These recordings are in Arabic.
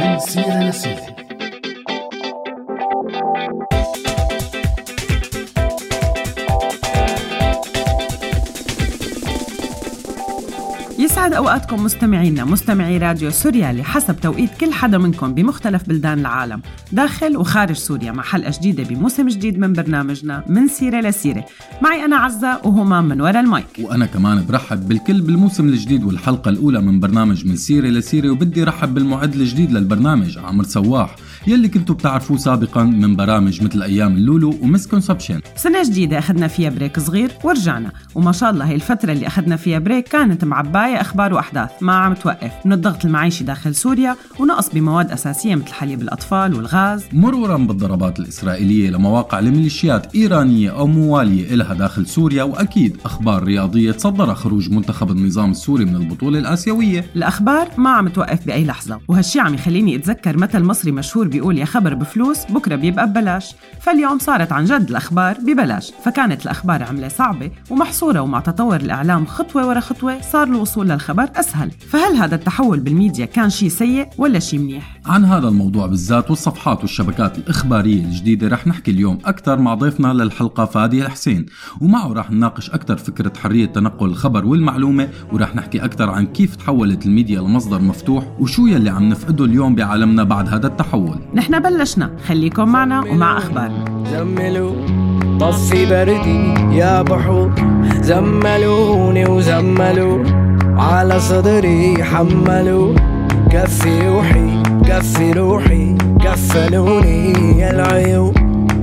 من سيرة لسيرة يسعد أوقاتكم مستمعينا مستمعي راديو سوريالي حسب توقيت كل حدا منكم بمختلف بلدان العالم. داخل وخارج سوريا مع حلقة جديدة بموسم جديد من برنامجنا من سيرة لسيرة. معي أنا عزة وهمام من وراء المايك. وأنا كمان برحب بالكل بالموسم الجديد والحلقة الأولى من برنامج من سيرة لسيرة وبدي رحب بالمعد الجديد للبرنامج عمر سواح. يلي كنتوا بتعرفوه سابقا من برامج مثل أيام اللولو و misconception سنة جديدة أخذنا فيها break صغير ورجعنا وما شاء الله هي الفترة اللي أخذنا فيها break كانت معباية أخبار وأحداث ما عم توقف. من الضغط المعيشي داخل سوريا ونقص بمواد أساسية مثل حليب الأطفال والغاز. مرورا بالضربات الإسرائيلية لمواقع لميليشيات إيرانية أو موالية إلها داخل سوريا وأكيد أخبار رياضية تصدر خروج منتخب النظام السوري من البطولة الآسيوية. الأخبار ما عم توقف بأي لحظة وهالشي عم يخليني أتذكر مثل مصري مشهور بيقول يا خبر بفلوس بكرة بيبقى ببلاش. فاليوم صارت عن جد الأخبار ببلاش. فكانت الأخبار عملة صعبة ومحصورة ومع تطور الإعلام خطوة ورا خطوة صار الوصول للخبر أسهل. فهل هذا التحول بالميديا كان شيء سيء ولا شيء منيح؟ عن هذا الموضوع بالذات والصفحات والشبكات الإخبارية الجديدة رح نحكي اليوم أكثر مع ضيفنا للحلقة فادي الحسين. ومعه رح نناقش أكثر فكرة حرية تنقل الخبر والمعلومة ورح نحكي أكثر عن كيف تحولت الميديا لمصدر مفتوح وشو يلي عم نفقده اليوم بعالمنا بعد هذا التحول. نحن بلشنا. خليكم معنا ومع أخبارنا زملوا طفي بردي يا بحور. زملوني وزملوا على صدري حملوا. كفي روحي كفي روحي كفلوني يا العيون.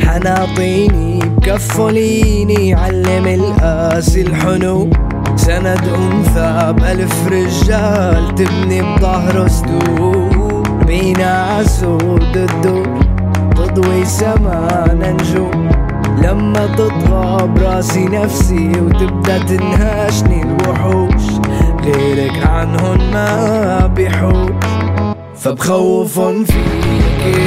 حناطيني كفليني علم القاسي الحنو سند أنثى بألف رجال تبني بظهره سدود بينا عسود الدور تضوي سما نجوم. لما تطغى براسي نفسي وتبدأ تنهاشني الوحوش. غيرك عنهن ما بيحوش. فبخوفن فيك.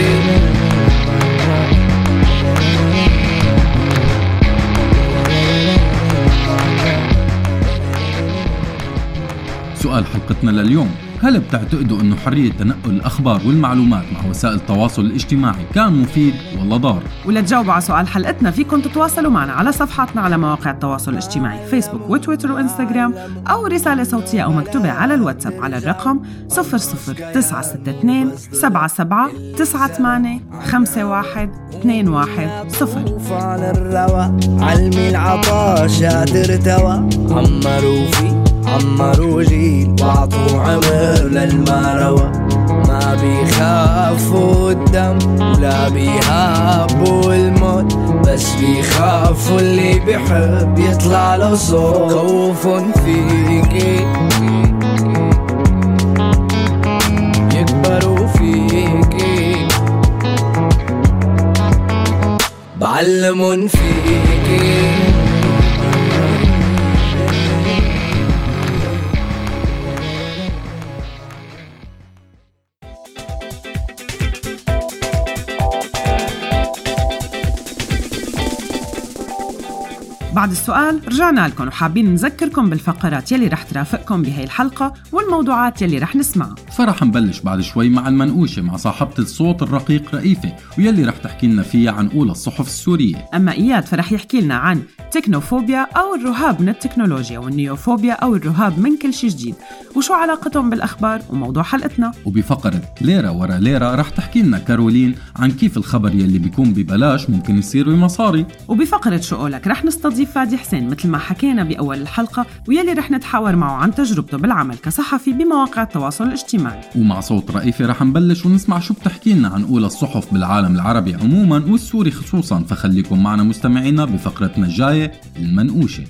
سؤال حلقتنا لليوم. هل بتعتقدوا أنه حرية تنقل الأخبار والمعلومات مع وسائل التواصل الاجتماعي كان مفيد ولا ضار؟ ولتجاوبوا على سؤال حلقتنا فيكم تتواصلوا معنا على صفحاتنا على مواقع التواصل الاجتماعي فيسبوك وتويتر وإنستغرام أو رسالة صوتية أو مكتوبة على الواتساب على الرقم 00962 77 98 51 21 0 خوف على الروا علمي العطاش قادر توا عمروا في عمروا جيل واعطوا عمر للما روى ما بيخافوا الدم ولا بيهابوا الموت بس بيخافوا اللي بيحب يطلع له صوت. خوف فيكي يكبروا فيكي بعلمن فيكي بعد السؤال رجعنا لكم. وحابين نذكركم بالفقرات يلي رح ترافقكم بهي الحلقة والموضوعات يلي رح نسمعها. فرح نبلش بعد شوي مع المنقوشة مع صاحبة الصوت الرقيق رئيفة ويلي رح تحكي لنا فيها عن أولى الصحف السورية. أما إياد فرح يحكي لنا عن تكنوفوبيا أو الرهاب من التكنولوجيا والنيوفوبيا أو الرهاب من كل شيء جديد. وشو علاقتهم بالأخبار وموضوع حلقتنا؟ وبفقرة ليرة ورا ليرة رح تحكي لنا كارولين عن كيف الخبر يلي بيكون ببلاش ممكن يصير بمصاري. وبفقرة شو قولك؟ رح نستضيف فادي حسين مثل ما حكينا بأول الحلقة ويلي رح نتحاور معه عن تجربته بالعمل كصحفي بمواقع التواصل الاجتماعي. ومع صوت رئيفة رح نبلش ونسمع شو بتحكي لنا عن أولى الصحف بالعالم العربي عموما والسوري خصوصا. فخليكم معنا مستمعينا بفقرتنا الجاية المنقوشة.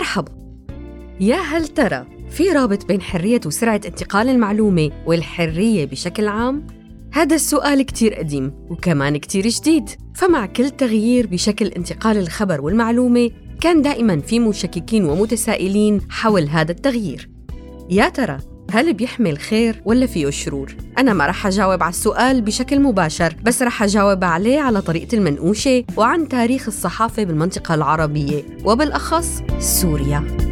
مرحبا يا هل ترى في رابط بين حرية وسرعة انتقال المعلومة والحرية بشكل عام؟ هذا السؤال كتير قديم وكمان كتير جديد فمع كل تغيير بشكل انتقال الخبر والمعلومة كان دائما في مشككين ومتسائلين حول هذا التغيير يا ترى هل بيحمل خير ولا فيه شرور؟ أنا ما رح أجاوب على السؤال بشكل مباشر بس رح أجاوب عليه على طريقة المنقوشة وعن تاريخ الصحافة بالمنطقة العربية وبالأخص سوريا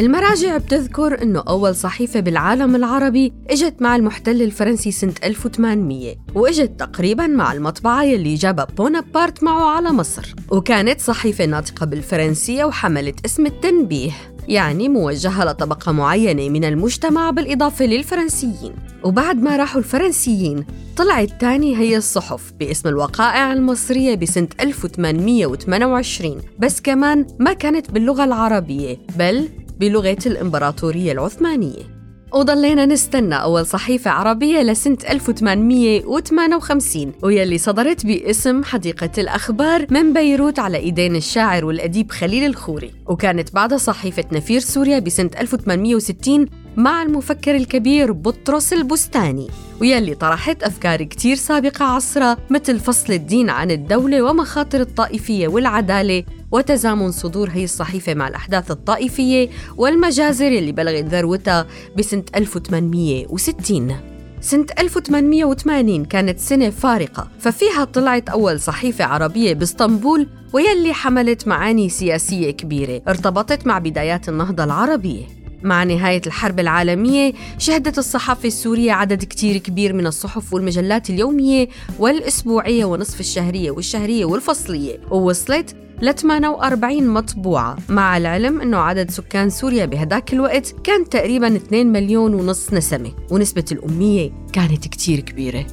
المراجع بتذكر أنه أول صحيفة بالعالم العربي إجت مع المحتل الفرنسي سنة 1800 وإجت تقريبا مع المطبعة يلي جابها بونابارت معه على مصر. وكانت صحيفة ناطقة بالفرنسية وحملت اسم التنبيه يعني موجهة لطبقة معينة من المجتمع بالإضافة للفرنسيين. وبعد ما راحوا الفرنسيين طلعت تاني هي الصحف باسم الوقائع المصرية بسنة 1828 بس كمان ما كانت باللغة العربية بل بلغة الإمبراطورية العثمانية. وضلينا نستنى أول صحيفة عربية لسنة 1858 ويلي صدرت باسم حديقة الأخبار من بيروت على إيدين الشاعر والأديب خليل الخوري. وكانت بعدها صحيفة نفير سوريا بسنة 1860 مع المفكر الكبير بطرس البستاني. ويلي طرحت أفكار كتير سابقة عصرها مثل فصل الدين عن الدولة ومخاطر الطائفية والعدالة وتزامن صدور هي الصحيفة مع الأحداث الطائفية والمجازر اللي بلغت ذروتها بسنة 1860 سنة 1880 كانت سنة فارقة ففيها طلعت أول صحيفة عربية بإسطنبول ويلي حملت معاني سياسية كبيرة ارتبطت مع بدايات النهضة العربية. مع نهاية الحرب العالمية شهدت الصحافة السورية عدد كتير كبير من الصحف والمجلات اليومية والأسبوعية ونصف الشهرية والشهرية والفصلية ووصلت ل 48 مطبوعة. مع العلم أنه عدد سكان سوريا بهداك الوقت كان تقريبا 2 مليون ونص نسمة ونسبة الأمية كانت كتير كبيرة.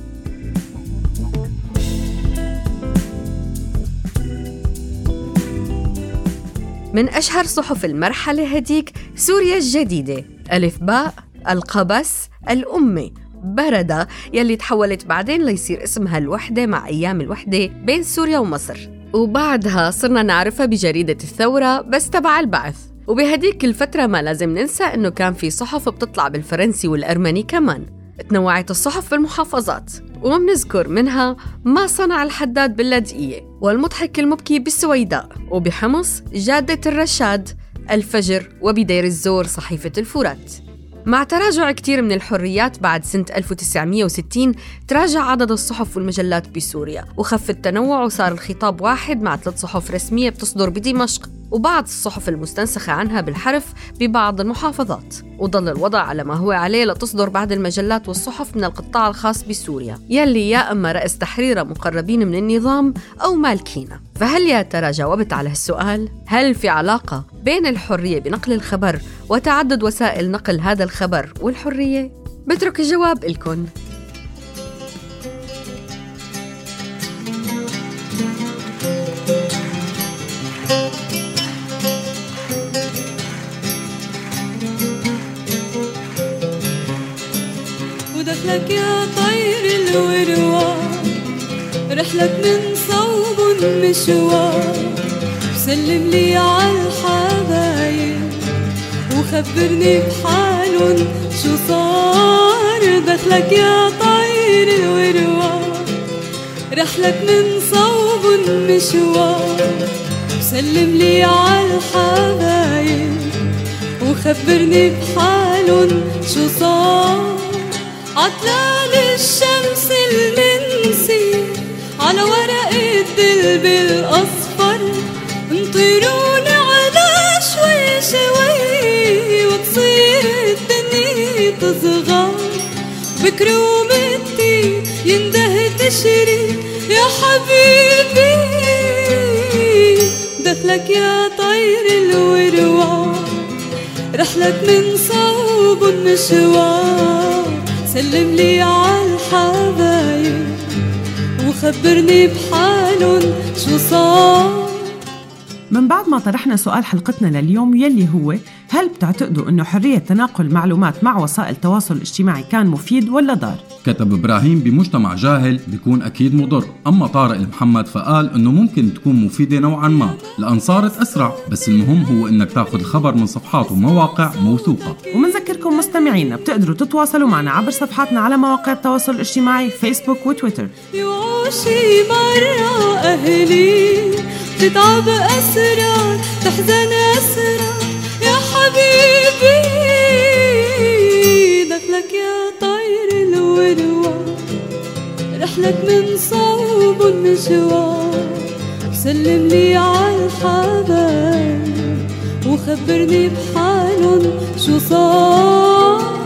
من أشهر صحف المرحلة هديك سوريا الجديدة. ألف باء القبس الأمة. بردة يلي تحولت بعدين ليصير اسمها الوحدة مع أيام الوحدة بين سوريا ومصر. وبعدها صرنا نعرفها بجريدة الثورة بس تبع البعث. وبهديك الفترة ما لازم ننسى إنه كان في صحف بتطلع بالفرنسي والأرمني كمان. تنوعت الصحف بالمحافظات وبنذكر منها ما صنع الحداد باللاذقية والمضحك المبكي بالسويداء وبحمص جادة الرشاد الفجر وبدير الزور صحيفة الفرات مع تراجع كثير من الحريات بعد سنة 1960 تراجع عدد الصحف والمجلات بسوريا وخف التنوع وصار الخطاب واحد مع ثلاث صحف رسمية بتصدر بدمشق. وبعض الصحف المستنسخة عنها بالحرف ببعض المحافظات وظل الوضع على ما هو عليه لتصدر بعض المجلات والصحف من القطاع الخاص بسوريا يلي يا أما رأس تحريرها مقربين من النظام أو مالكينها فهل يا ترى جاوبت على هالسؤال؟ هل في علاقة بين الحرية بنقل الخبر وتعدد وسائل نقل هذا الخبر والحرية؟ بترك الجواب لكم ودخلك يا طير الوروار رحلك من صوب مشوار سلم لي عالحبايب وخبرني بحالن شو صار. دخلك يا طير الوروار رحلك من صوب مشوار سلم لي عالحبايب وخبرني بحالن شو صار. عطلان الشمس المنسي على ورق الدلب الأصفر انطروني على شوي شوي وتصير الدنيا تصغر بكرومتي ينده تشري. يا حبيبي دخلك يا طير الوروار رحلك من صوب مشوار سلم لي عالحبايب وخبرني بحالن شو صار من بعد ما طرحنا سؤال حلقتنا لليوم يلي هو هل بتعتقدوا إنه حرية تناقل معلومات مع وسائل التواصل الاجتماعي كان مفيد ولا ضار؟ كتب إبراهيم بمجتمع جاهل بيكون أكيد مضر. أما طارق المحمد فقال إنه ممكن تكون مفيدة نوعا ما. لأن صارت اسرع بس المهم هو إنك تاخذ الخبر من صفحات ومواقع موثوقة. ومنذكر ونذكركم مستمعينا بتقدروا تتواصلوا معنا عبر صفحاتنا على مواقع التواصل الاجتماعي فيسبوك وتويتر يوشي مرة أهلي تتعب أسرار تحزن أسرار يا حبيبي دخلك يا طير الوروار رحلك من صوب المشوار سلم لي عالحبايب وخبرني بحالهم. شو صار؟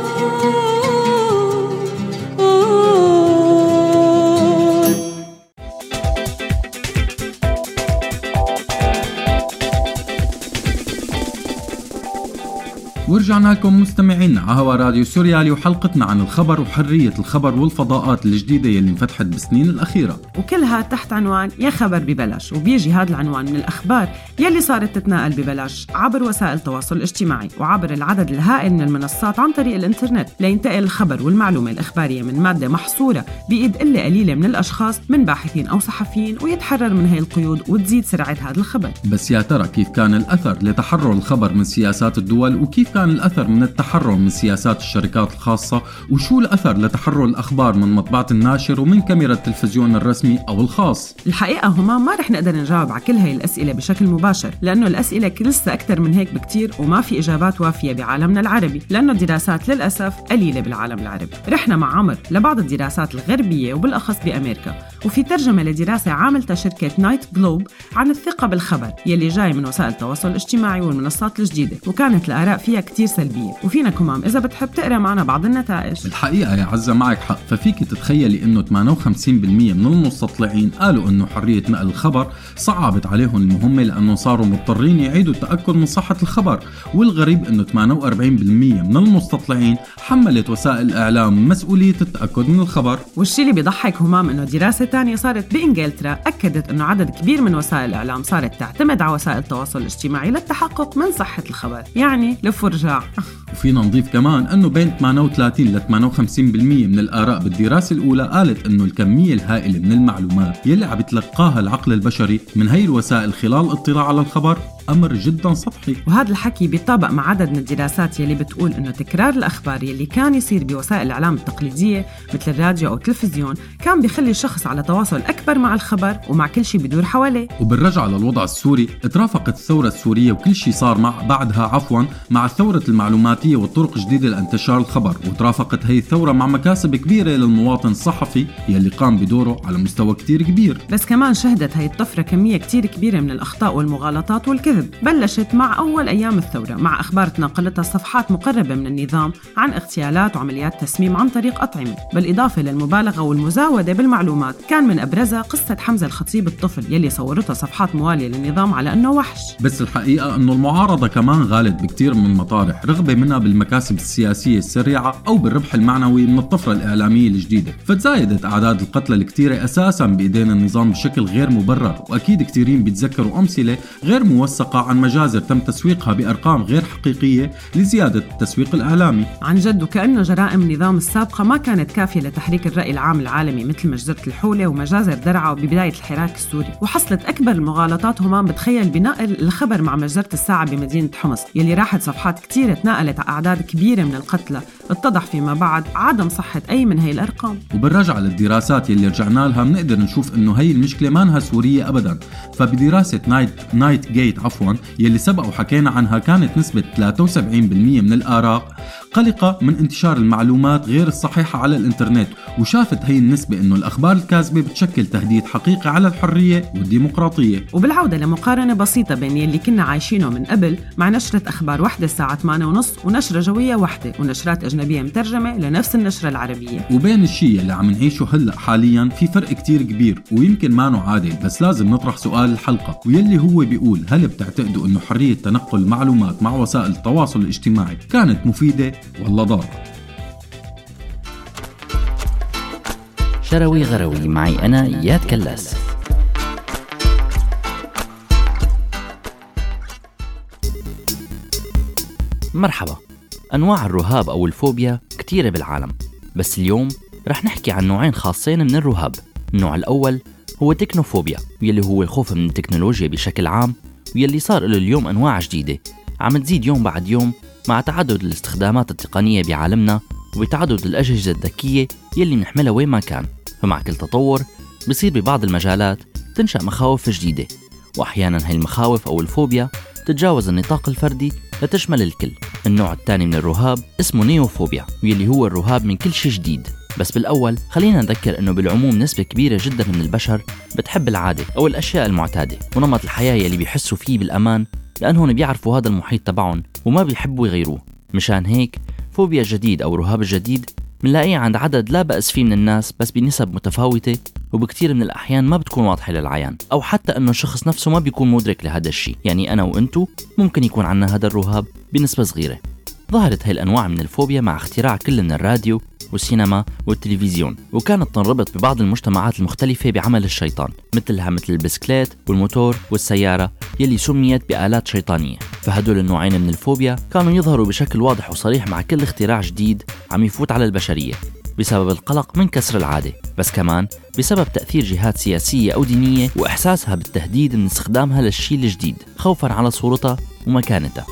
ورجعنا لكم مستمعينا. على هوا راديو سوريالي وحلقتنا عن الخبر وحرية الخبر والفضاءات الجديدة يلي انفتحت بالسنين الأخيرة. وكلها تحت عنوان يا خبر ببلاش وبيجي هذا العنوان من الأخبار يلي صارت تتناقل ببلاش عبر وسائل التواصل الاجتماعي وعبر العدد الهائل من المنصات عن طريق الإنترنت لينتقل الخبر والمعلومة الإخبارية من مادة محصورة بإيد قلة قليلة من الأشخاص من باحثين أو صحفيين ويتحرر من هاي القيود وتزيد سرعة هذا الخبر. بس يا ترى كيف كان الأثر لتحرر الخبر من سياسات الدول وكيف كان الأثر من التحرر من سياسات الشركات الخاصة؟ وشو الأثر لتحرر الأخبار من مطبعة الناشر ومن كاميرا التلفزيون الرسمي أو الخاص؟ الحقيقة هما ما رح نقدر نجاوب على كل هاي الأسئلة بشكل مباشر لأنه الأسئلة لسه أكثر من هيك بكتير وما في إجابات وافية بعالمنا العربي لأنه الدراسات للأسف قليلة بالعالم العربي. رحنا مع عمر لبعض الدراسات الغربية وبالأخص بأمريكا وفي ترجمة لدراسة عاملتها شركة نايت جلوب عن الثقة بالخبر يلي جاي من وسائل التواصل الاجتماعي والمنصات الجديدة وكانت الآراء فيها كتير سلبية. وفينا كمام إذا بتحب تقرأ معنا بعض النتائج. الحقيقة يا عزة معك حق. ففيك تتخيلي إنه 58% من المستطلعين قالوا إنه حرية نقل الخبر صعبت عليهم المهمة لأنه صاروا مضطرين يعيدوا التأكد من صحة الخبر. والغريب إنه 48% من المستطلعين حملت وسائل الاعلام مسؤولية التأكد من الخبر. والشي اللي بيضحك همام إنه دراسة تانية صارت بإنجلترا أكدت إنه عدد كبير من وسائل الإعلام صارت تعتمد على وسائل التواصل الاجتماعي للتحقق من صحة الخبر، يعني لف ورجع وفينا نضيف كمان أنه بين 38 ل 58% من الآراء بالدراسة الأولى قالت أنه الكمية الهائلة من المعلومات يلي عم يتلقاها العقل البشري من هي الوسائل خلال الاطلاع على الخبر. أمر جدا سطحي. وهذا الحكي بيطابق مع عدد من الدراسات يلي بتقول إنه تكرار الأخبار يلي كان يصير بوسائل الإعلام التقليدية مثل الراديو أو التلفزيون كان بيخلي الشخص على تواصل أكبر مع الخبر ومع كل شيء بدور حواليه. وبالرجعة للوضع السوري ترافقت الثورة السورية وكل شيء صار مع بعدها عفوا مع الثورة المعلوماتية والطرق الجديدة لانتشار الخبر. وترافقت هي الثورة مع مكاسب كبيرة للمواطن الصحفي يلي قام بدوره على مستوى كتير كبير. بس كمان شهدت هاي الطفرة كمية كتير كبيرة من الأخطاء والمغالطات والكذب. بلشت مع أول أيام الثورة مع أخبار تناقلتها صفحات مقربة من النظام عن اغتيالات وعمليات تسميم عن طريق أطعمة بالإضافة للمبالغة والمزاودة بالمعلومات. كان من أبرزها قصة حمزة الخطيب الطفل يلي صورتها صفحات موالية للنظام على أنه وحش. بس الحقيقة أنه المعارضة كمان غالت بكتير من المطارح رغبة منها بالمكاسب السياسية السريعة أو بالربح المعنوي من الطفرة الإعلامية الجديدة. فتزايدت أعداد القتلى الكتيرة أساسا بإيدين النظام بشكل غير مبرر وأكيد كتيرين بيتذكروا أمثلة غير موثقة عن مجازر تم تسويقها بأرقام غير حقيقية لزيادة التسويق الإعلامي. عن جد وكأنه جرائم النظام السابقة ما كانت كافية لتحريك الرأي العام العالمي مثل مجزرة الحولة ومجازر درعا ببداية الحراك السوري. وحصلت أكبر المغالطات همام بتخيل بنقل الخبر مع مجزرة الساعة بمدينة حمص يلي راحت صفحات كتير تناقلت أعداد كبيرة من القتلى. اتضح فيما بعد عدم صحة أي من هي الأرقام. وبالرجعة للدراسات يلي رجعنا لها بنقدر نشوف إنه هي المشكلة ما انها سورية ابدا. فبدراسة نايت نايت جيت عفوا يلي سبق وحكينا عنها كانت نسبة 73% من الآراء. قلقة من انتشار المعلومات غير الصحيحة على الإنترنت وشافت هي النسبة إنه الأخبار الكاذبة بتشكل تهديد حقيقي على الحرية والديمقراطية. وبالعودة لمقارنة بسيطة بين يلي كنا عايشينه من قبل مع نشرة أخبار وحدة الساعة 8 ونص ونشرة جوية وحدة ونشرات أجنبية مترجمة لنفس النشرة العربية. وبين الشيء اللي عم نعيشه هلأ حاليا في فرق كتير كبير ويمكن ما عادل بس لازم نطرح سؤال الحلقة واللي هو بيقول هل بتعتقدوا أنه حرية تنقل المعلومات مع وسائل التواصل الاجتماعي كانت مفيدة ولا ضارة؟ شروي غروي معي أنا إياد كلاس. مرحبا. أنواع الرهاب أو الفوبيا كتيرة بالعالم بس اليوم رح نحكي عن نوعين خاصين من الرهاب. النوع الأول هو تكنوفوبيا يلي هو الخوف من التكنولوجيا بشكل عام ويلي صار له اليوم أنواع جديدة. عم تزيد يوم بعد يوم مع تعدد الاستخدامات التقنية بعالمنا وبتعدد الأجهزة الذكية يلي منحملها وين ما كان. فمع كل تطور بصير ببعض المجالات تنشأ مخاوف جديدة وأحيانا هاي المخاوف أو الفوبيا تتجاوز النطاق الفردي لتشمل الكل. النوع الثاني من الرهاب اسمه نيوفوبيا واللي هو الرهاب من كل شيء جديد. بس بالأول خلينا نذكر أنه بالعموم نسبة كبيرة جدا من البشر بتحب العادة أو الأشياء المعتادة ونمط الحياة يلي بيحسوا فيه بالأمان لأنهم بيعرفوا هذا المحيط تبعهم وما بيحبوا يغيروه. مشان هيك فوبيا جديد أو رهاب الجديد منلاقيه عند عدد لا بأس فيه من الناس بس بنسب متفاوتة وبكثير من الأحيان ما بتكون واضحة للعيان أو حتى أنه الشخص نفسه ما بيكون مدرك لهذا الشيء. يعني أنا وأنتو ممكن يكون عنا هذا الرهاب بنسبة صغيرة. ظهرت هاي الأنواع من الفوبيا مع اختراع كل من الراديو والسينما والتلفزيون وكانت تنربط ببعض المجتمعات المختلفة بعمل الشيطان مثلها مثل البسكليت والموتور والسيارة يلي سميت بآلات شيطانية. فهدول النوعين من الفوبيا كانوا يظهروا بشكل واضح وصريح مع كل اختراع جديد عم يفوت على البشرية بسبب القلق من كسر العادة. بس كمان بسبب تأثير جهات سياسية أو دينية وإحساسها بالتهديد من استخدامها للشيء الجديد خوفا على صورتها ومكانتها.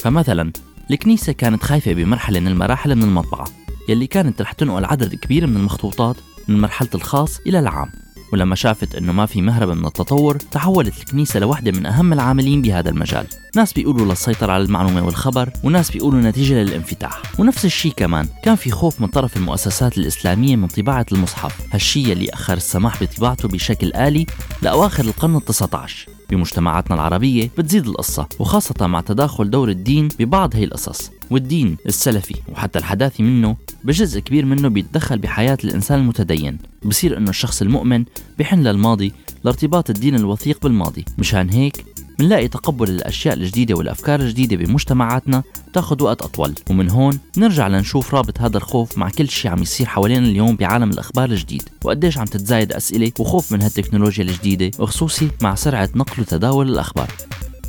فمثلا الكنيسة كانت خايفة بمرحلة من المراحل من المطبعة يلي كانت رح تنقل عدد كبير من المخطوطات من مرحلة الخاص إلى العام. ولما شافت إنه ما في مهرب من التطور تحولت الكنيسة لوحدة من أهم العاملين بهذا المجال. ناس بيقولوا للسيطرة على المعلومة والخبر وناس بيقولوا نتيجة للانفتاح. ونفس الشيء كمان كان في خوف من طرف المؤسسات الإسلامية من طباعة المصحف. هالشيء يلي أخر السماح بطباعته بشكل آلي لأواخر القرن ال19 بمجتمعاتنا العربية بتزيد القصة وخاصة مع تداخل دور الدين ببعض هي القصص. والدين السلفي وحتى الحداثي منه بجزء كبير منه بيتدخل بحياة الإنسان المتدين. بصير إنه الشخص المؤمن بحن للماضي لارتباط الدين الوثيق بالماضي. مشان هيك منلاقي تقبل الأشياء الجديدة والأفكار الجديدة بمجتمعاتنا تاخد وقت أطول. ومن هون نرجع لنشوف رابط هذا الخوف مع كل شيء عم يصير حوالينا اليوم بعالم الأخبار الجديد. وقديش عم تتزايد أسئلة وخوف من هالتكنولوجيا الجديدة وخصوصي مع سرعة نقل وتداول الأخبار.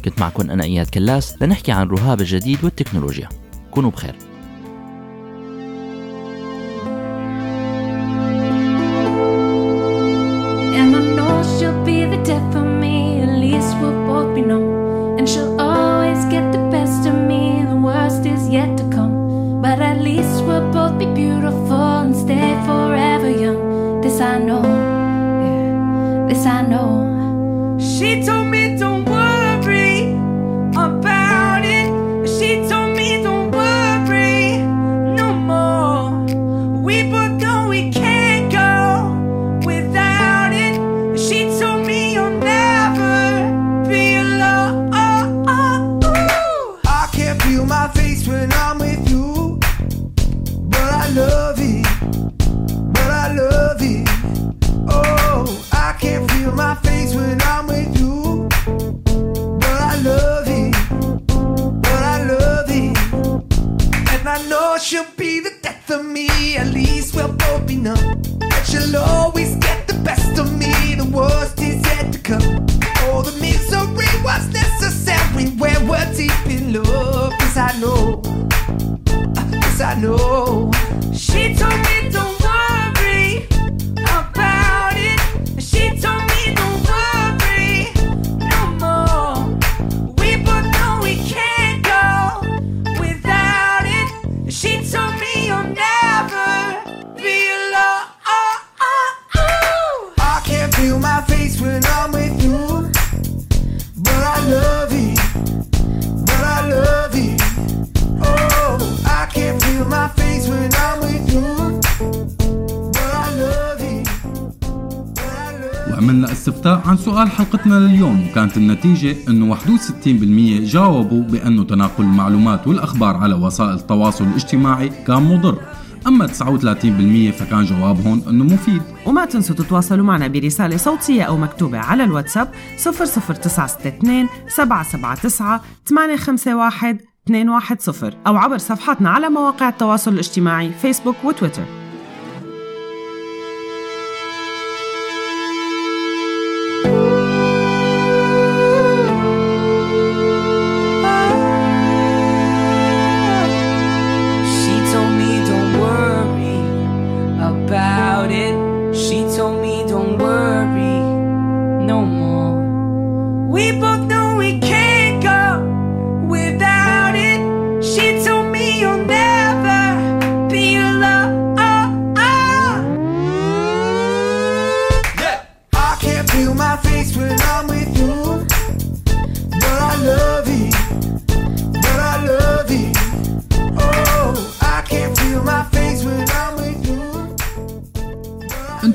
كنت معكم أنا إياد كلاس لنحكي عن رهاب الجديد والتكنولوجيا. كونوا بخير. I know. She told me وعملنا استفتاء عن سؤال حلقتنا لليوم. وكانت النتيجة أنه 61% جاوبوا بأنه تناقل المعلومات والأخبار على وسائل التواصل الاجتماعي كان مضر. أما 39% فكان جوابهم أنه مفيد. وما تنسوا تتواصلوا معنا برسالة صوتية أو مكتوبة على الواتساب 00962 779 851 210 أو عبر صفحاتنا على مواقع التواصل الاجتماعي فيسبوك وتويتر.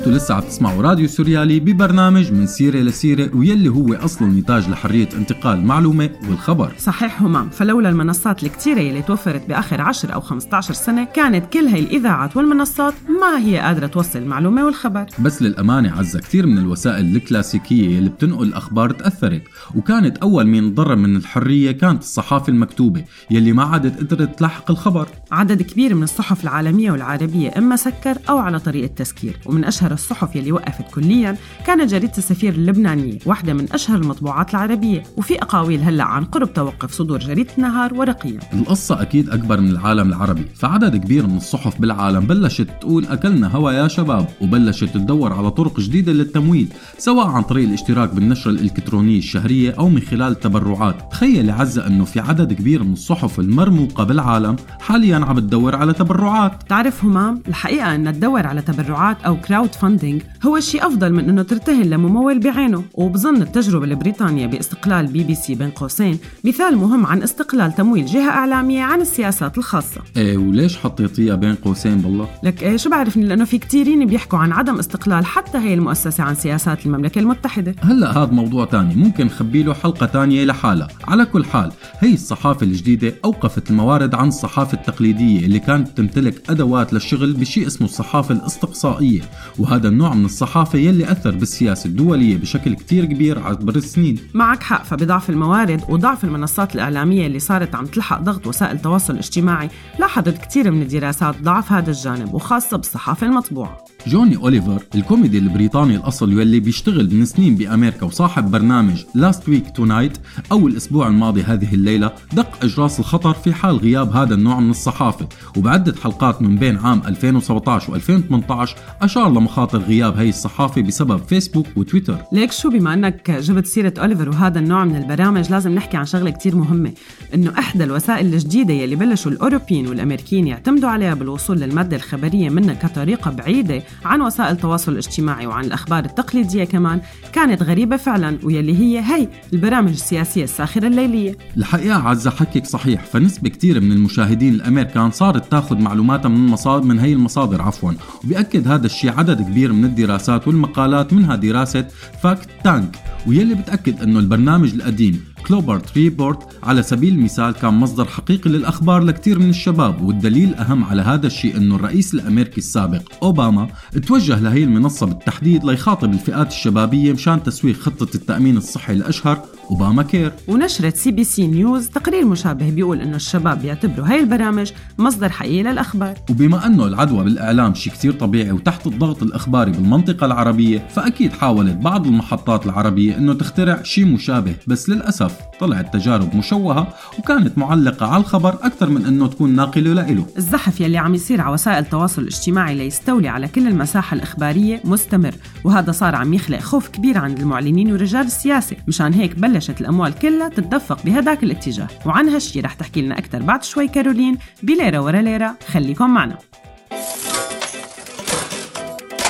أنتوا لسه عم تسمعوا راديو سوريالي ببرنامج من سيرة لسيرة ويلي هو اصله نتاج لحرية انتقال المعلومة والخبر. صحيح همام فلولا المنصات الكتيرة يلي توفرت بآخر 10 أو 15 سنة كانت كل هاي الإذاعات والمنصات ما هي قادرة توصل المعلومة والخبر. بس للأمانة عزة كثير من الوسائل الكلاسيكية اللي بتنقل الأخبار تأثرت وكانت أول مين ضرر من الحرية كانت الصحافة المكتوبة يلي ما عادت قدرت تلحق الخبر. عدد كبير من الصحف العالمية والعربية إما سكر أو على طريقة تسكير ومن أشهر الصحف يلي وقفت كليا كانت جريدة السفير اللبنانية واحدة من أشهر المطبوعات العربية وفي أقاويل هلأ عن قرب توقف صدور جريدة النهار ورقيا القصة أكيد أكبر من العالم العربي فعدد كبير من الصحف بالعالم بلشت تقول أكلنا هوا يا شباب وبلشت تدور على طرق جديدة للتمويل سواء عن طريق الاشتراك بالنشرة الإلكترونية الشهرية أو من خلال التبرعات تخيل عزة أنه في عدد كبير من الصحف المرموقة بالعالم حاليا عم تدور على تبرعات. تعرف همام الحقيقة أن تدور على تبرعات أو crowdfunding هو الشيء أفضل من أنه ترتهن لممول بعينه. وبظن التجربة البريطانية باستقلال بي بي سي بين قوسين مثال مهم عن استقلال تمويل جهة إعلامية عن السياسات الخاصة. إيه وليش حطيتيها بين قوسين بالله؟ لك إيه شو بعرفني؟ لأنه في كتيرين بيحكوا عن عدم استقلال حتى هي المؤسسة عن سياسات المملكة المتحدة. هلأ هذا موضوع تاني. ممكن نخبي له حلقة تانية لحالها على كل حال هي الصحافة الجديدة أوقفت الموارد عن الصحافة التقليدية اللي كانت تمتلك أدوات للشغل بشيء اسمه الصحافة الإستقصائية. وهذا النوع من الصحافة يلي أثر بالسياسة الدولية بشكل كتير كبير عبر السنين. معك حق فبضعف الموارد وضعف المنصات الإعلامية اللي صارت عم تلحق ضغط وسائل التواصل الاجتماعي لاحظت كتير من الدراسات ضعف هذا الجانب وخاصة بالصحافة المطبوعة. جون أوليفر الكوميدي البريطاني الأصل واللي بيشتغل من سنين بأمريكا وصاحب برنامج Last Week Tonight أو الأسبوع الماضي هذه الليلة دق أجراس الخطر في حال غياب هذا النوع من الصحافة وبعدة حلقات من بين عام 2017 و2018 أشار لمخاطر غياب هي الصحافة بسبب فيسبوك وتويتر. ليك شو بما إنك جبت سيرة أوليفر وهذا النوع من البرامج لازم نحكي عن شغلة كتير مهمة إنه إحدى الوسائل الجديدة يلي بلشوا الأوروبيين والأمريكيين يعتمدوا عليها بالوصول للمادة الخبرية منها كطريقة بعيدة عن وسائل التواصل الاجتماعي وعن الأخبار التقليدية كمان كانت غريبة فعلا ويلي هي هي البرامج السياسية الساخرة الليلية. الحقيقة عزة حكيك صحيح فنسبة كتير من المشاهدين الأمريكان صارت تاخذ معلوماتها من مصادر من هي المصادر عفوا. وبيأكد هذا الشيء عدد كبير من الدراسات والمقالات منها دراسة فاكت تانك. واللي بتأكد أنه البرنامج القديم Colbert Report على سبيل المثال كان مصدر حقيقي للأخبار لكثير من الشباب والدليل أهم على هذا الشيء أنه الرئيس الأمريكي السابق أوباما توجه لهي المنصة بالتحديد ليخاطب الفئات الشبابية مشان تسويق خطة التأمين الصحي الأشهر أوباما كير. ونشرت CBC News تقرير مشابه بيقول إنه الشباب بيعتبروا هاي البرامج مصدر حقيقي للأخبار. وبما أنه العدوى بالإعلام شيء كتير طبيعي وتحت الضغط الإخباري بالمنطقة العربية فأكيد حاولت بعض المحطات العربية أنه تخترع شيء مشابه بس للأسف طلعت تجارب مشوهة وكانت معلقة على الخبر أكثر من أنه تكون ناقلة لإله. الزحف يلي عم يصير على وسائل التواصل الاجتماعي ليستولي على كل المساحة الإخبارية مستمر وهذا صار عم يخلق خوف كبير عند المعلنين ورجال السياسة مشان هيك بلشت الأموال كلها تتدفق بهداك الاتجاه. وعن هالشي رح تحكي لنا أكثر بعد شوي كارولين بليرة ورا ليرة. خليكم معنا.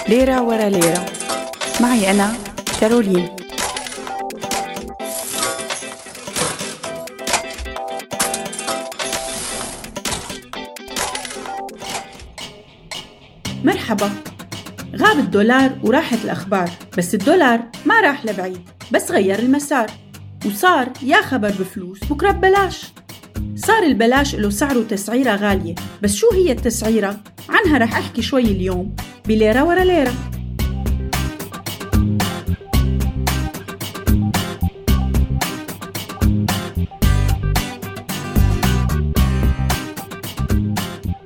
ليرة ورا ليرة. معي أنا كارولين. مرحبا. غاب الدولار وراحت الأخبار بس الدولار ما راح لبعيد بس غير المسار وصار يا خبر بفلوس بكرة ببلاش. صار البلاش له سعره تسعيرة غالية بس شو هي التسعيرة؟ عنها رح أحكي شوي اليوم بليرة ورا ليرة.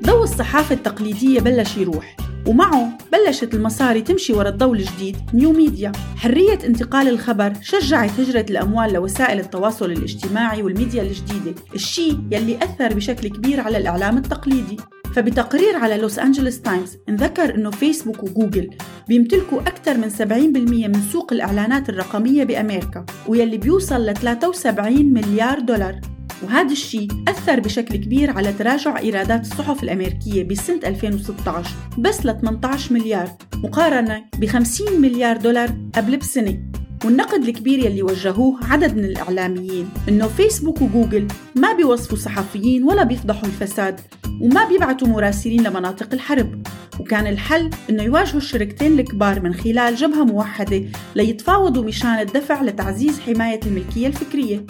ضوء الصحافة التقليدية بلش يروح. ومعه بلشت المصاري تمشي ورا الضوء الجديد new media حرية انتقال الخبر شجعت هجرة الأموال لوسائل التواصل الاجتماعي والميديا الجديدة الشيء يلي أثر بشكل كبير على الإعلام التقليدي. فبتقرير على لوس أنجلوس تايمز انذكر أنه فيسبوك وجوجل بيمتلكوا أكثر من 70% من سوق الإعلانات الرقمية بأمريكا ويلي بيوصل ل 73 مليار دولار. وهذا الشيء أثر بشكل كبير على تراجع إيرادات الصحف الأمريكية بسنة 2016 بس ل 18 مليار مقارنة ب 50 مليار دولار قبل بسنة. والنقد الكبير يلي وجهوه عدد من الإعلاميين إنه فيسبوك وجوجل ما بيوصفوا صحفيين ولا بيفضحوا الفساد وما بيبعتوا مراسلين لمناطق الحرب. وكان الحل إنه يواجهوا الشركتين الكبار من خلال جبهة موحدة ليتفاوضوا مشان الدفع لتعزيز حماية الملكية الفكرية.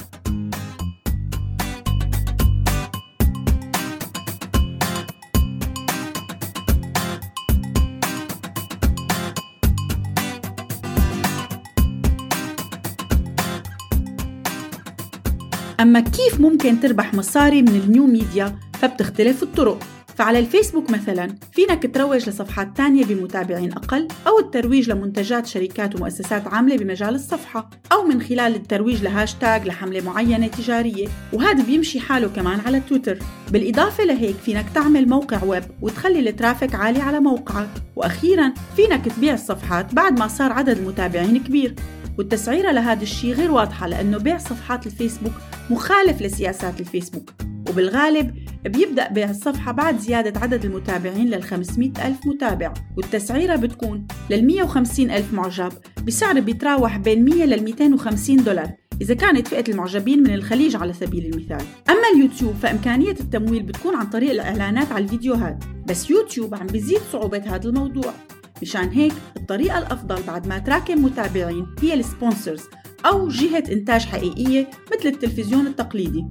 أما كيف ممكن تربح مصاري من ال new media فبتختلف الطرق. فعلى الفيسبوك مثلا فينك تروج لصفحات تانية بمتابعين أقل أو الترويج لمنتجات شركات ومؤسسات عاملة بمجال الصفحة أو من خلال الترويج لهاشتاج لحملة معينة تجارية. وهذا بيمشي حاله كمان على تويتر. بالإضافة لهيك فينك تعمل موقع ويب وتخلي ال traffic عالي على موقعك. وأخيرا فينك تبيع الصفحات بعد ما صار عدد المتابعين كبير. والتسعيرة لهذا الشيء غير واضحة لأنه بيع صفحات الفيسبوك مخالف لسياسات الفيسبوك وبالغالب بيبدأ بيع الصفحة بعد زيادة عدد المتابعين لل 500 ألف متابع والتسعيرة بتكون لل 150 ألف معجب بسعر بيتراوح بين 100 لل 250 دولار إذا كانت فئة المعجبين من الخليج على سبيل المثال. أما اليوتيوب فإمكانية التمويل بتكون عن طريق الإعلانات على الفيديوهات بس يوتيوب عم بيزيد صعوبة هذا الموضوع. مشان هيك الطريقة الأفضل بعد ما تراكم متابعين هي السبونسرز أو جهة إنتاج حقيقية مثل التلفزيون التقليدي.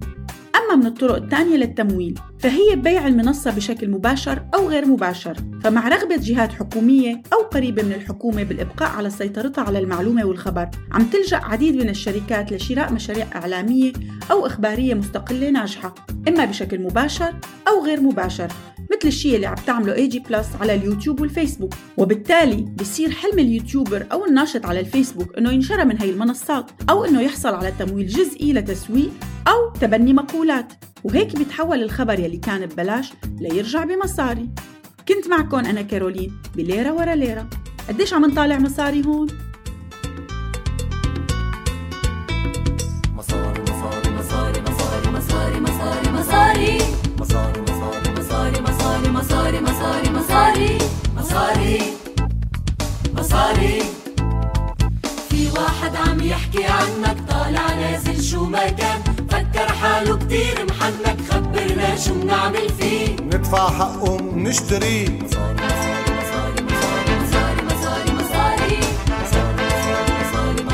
أما من الطرق الثانية للتمويل فهي بيع المنصة بشكل مباشر أو غير مباشر. فمع رغبة جهات حكومية أو قريبة من الحكومة بالإبقاء على سيطرتها على المعلومة والخبر عم تلجأ عديد من الشركات لشراء مشاريع إعلامية أو إخبارية مستقلة ناجحة إما بشكل مباشر أو غير مباشر مثل الشيء اللي عم تعمله اي جي بلس على اليوتيوب والفيسبوك. وبالتالي بصير حلم ال YouTuber أو الناشط على الفيسبوك إنه ينشرى من هي المنصات أو إنه يحصل على تمويل جزئي لتسويق أو تبني مقولات. وهيك بيتحول الخبر يلي كان ببلاش ليرجع بمصاري. كنت معكم أنا كارولين بليرة ورا ليرة قديش عم نطالع مصاري هون مصاري مصاري مصاري مصاري مصاري مصاري مصاري مصاري مصاري مصاري مصاري مصاري مصاري مصاري مصاري في واحد عم يحكي عنك طالع نازل شو ما كان فكر حاله كتير محنك خبرنا شو بنعمل فيه. ندفع حقه نشتريه مصاري مصاري مصاري مصاري مصاري مصاري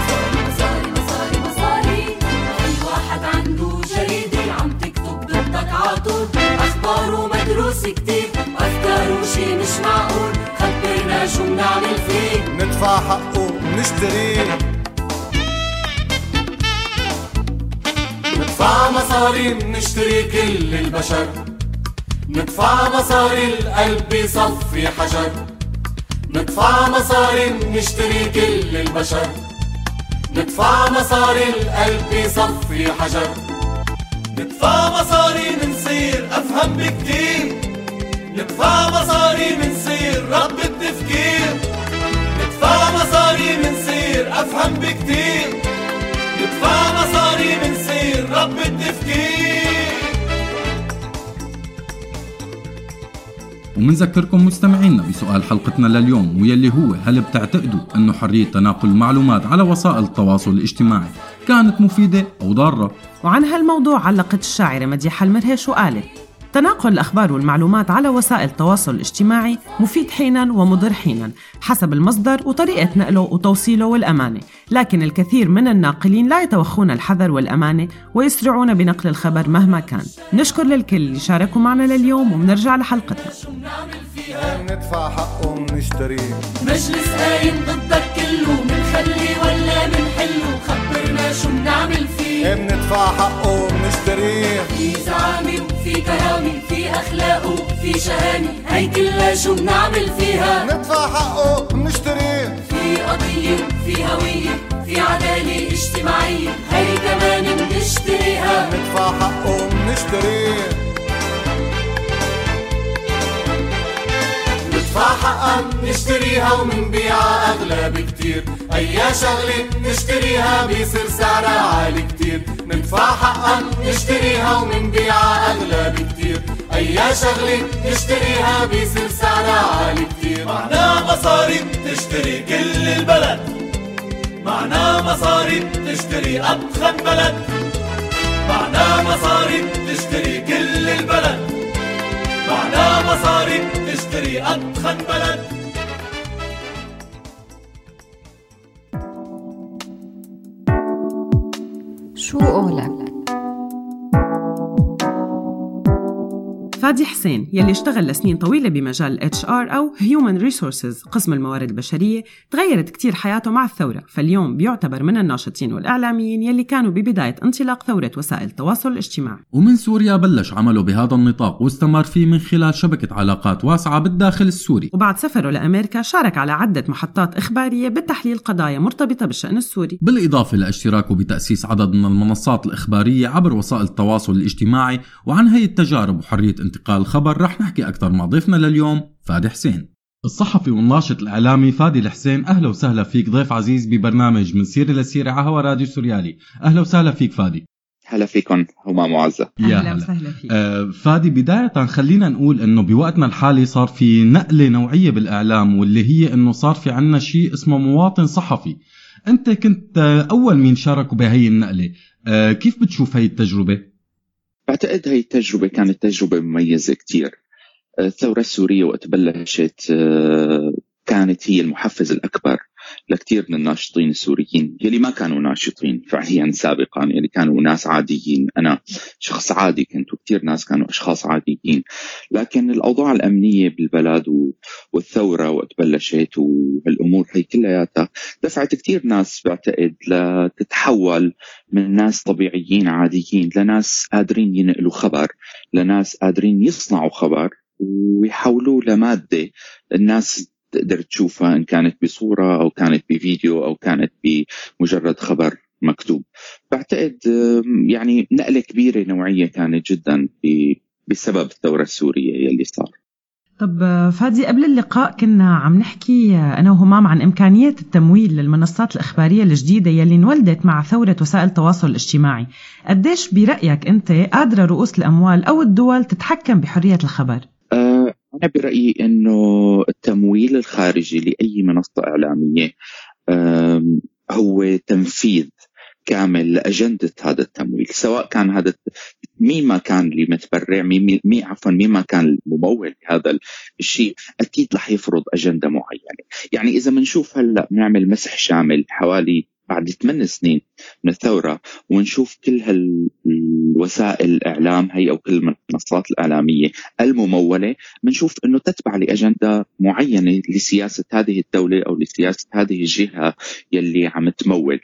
مصاري مصاري مصاري في واحد عنده جريدة عم تكتب ضدك عطول أخباره مدروس كتير أفكاره شي مش معقول. خبرنا شو بنعمل فيه. ندفع حقه نشتريه ندفع مصاري نشتري كل البشر. ندفع مصاري القلب يصفي حجر. ندفع مصاري نشتري كل البشر. ندفع مصاري القلب يصفي حجر. ندفع مصاري منصير أفهم بكتير. ندفع مصاري منصير رب التفكير. ندفع مصاري منصير أفهم بكتير. ومنذكركم مستمعينا بسؤال حلقتنا لليوم واللي هو هل بتعتقدوا أنه حرية تناقل المعلومات على وسائل التواصل الاجتماعي كانت مفيدة أو ضارة؟ وعن هالموضوع علقت الشاعرة مديحة المرهش وقالت تناقل الأخبار والمعلومات على وسائل التواصل الاجتماعي مفيد حينا ومضر حينا حسب المصدر وطريقة نقله وتوصيله والأمانة. لكن الكثير من الناقلين لا يتوخون الحذر والأمانة ويسرعون بنقل الخبر مهما كان. نشكر للكل اللي شاركوا معنا لليوم وبنرجع لحلقتنا. ندفع حقه نشتريه مجلس قايم ضدك كله منخلي ولا منحله خبرنا شو بنعمل فيه. بندفع حقه نشتريه في كرامة في أخلاق وفي شهامة هي كلها شو بنعمل فيها؟ ندفع حقه نشتريه في قضية وفي هوية في عدالة اجتماعية. هي كمان بنشتريها. ندفع حقه نشتريه حقا نشتريها ومنبيعها أغلى بكتير أي شغلة نشتريها بيصير سعرها عالي كتير. ندفع حقا نشتريها ومنبيعها أغلى بكتير أي شغلة نشتريها بيصير سعرها عالي كتير. معنا مصاري تشتري كل البلد. معنا مصاري تشتري أضخم بلد. معنا مصاري تشتري كل البلد. معنا مصاري تشتري أضخم بلد شو قولك؟ فادي حسين يلي اشتغل لسنين طويلة بمجال ال HR أو Human Resources قسم الموارد البشرية تغيرت كتير حياته مع الثورة فاليوم بيعتبر من الناشطين والإعلاميين يلي كانوا ببداية انطلاق ثورة وسائل التواصل الاجتماعي. ومن سوريا بلش عمله بهذا النطاق واستمر فيه من خلال شبكة علاقات واسعة بالداخل السوري. وبعد سفره لأمريكا شارك على عدة محطات إخبارية بتحليل قضايا مرتبطة بالشأن السوري. بالإضافة لاشتراكه بتأسيس عدد من المنصات الإخبارية عبر وسائل التواصل الاجتماعي وعن هي التجارب وحرية انتقال الخبر رح نحكي أكثر مع ضيفنا لليوم فادي حسين. الصحفي والناشط الإعلامي فادي الحسين أهلا وسهلا فيك ضيف عزيز ببرنامج من سيرة لسيرة على هوا راديو سوريالي. أهلا وسهلا فيك فادي. هلا فيكم همام معزة. يا أهلا هلا. وسهلا فيك. آه، فادي بداية خلينا نقول إنه بوقتنا الحالي صار في نقلة نوعية بالإعلام واللي هي إنه صار في عنا شيء اسمه مواطن صحفي. أنت كنت آه، أول مين شاركوا بهي النقلة؟ آه، كيف بتشوف هي التجربة؟ بعتقد هاي التجربة كانت تجربة مميزة كتير. الثورة السورية وقت بلشت آه، كانت هي المحفز الأكبر. لكثير من الناشطين السوريين يلي ما كانوا ناشطين فعليا سابقا يلي كانوا ناس عاديين. أنا شخص عادي كنت وكثير ناس كانوا أشخاص عاديين. لكن الأوضاع الأمنية بالبلد والثورة وقت بلشت والأمور هي كلياتها دفعت كثير ناس بعتقد لتتحول من ناس طبيعيين عاديين لناس قادرين ينقلوا خبر لناس قادرين يصنعوا خبر ويحولوه لمادة. الناس تقدر تشوفها إن كانت بصورة أو كانت بفيديو أو كانت بمجرد خبر مكتوب. بعتقد يعني نقلة كبيرة نوعية كانت جدا بسبب الثورة السورية يلي صار. طب آه، فادي قبل اللقاء كنا عم نحكي آه، أنا وهمام عن إمكانية التمويل للمنصات الإخبارية الجديدة يلي انولدت مع ثورة وسائل التواصل الاجتماعي. قديش برأيك أنت قادرة رؤوس الأموال أو الدول تتحكم بحرية الخبر؟ أنا برأيي أنه التمويل الخارجي لأي منصة إعلامية آم، هو تنفيذ كامل لأجندة هذا التمويل سواء كان هذا مين ما كان اللي متبرع مين, مين عفوا مين ما كان الممول لهذا الشيء أكيد رح يفرض أجندة معينة. يعني إذا بنشوف هلأ بنعمل مسح شامل حوالي بعد ثمان سنين من الثورة ونشوف كل هالوسائل الإعلام هي أو كل المنصات الإعلامية الممولة بنشوف أنه تتبع لأجندة معينة لسياسة هذه الدولة أو لسياسة هذه الجهة يلي عم تمول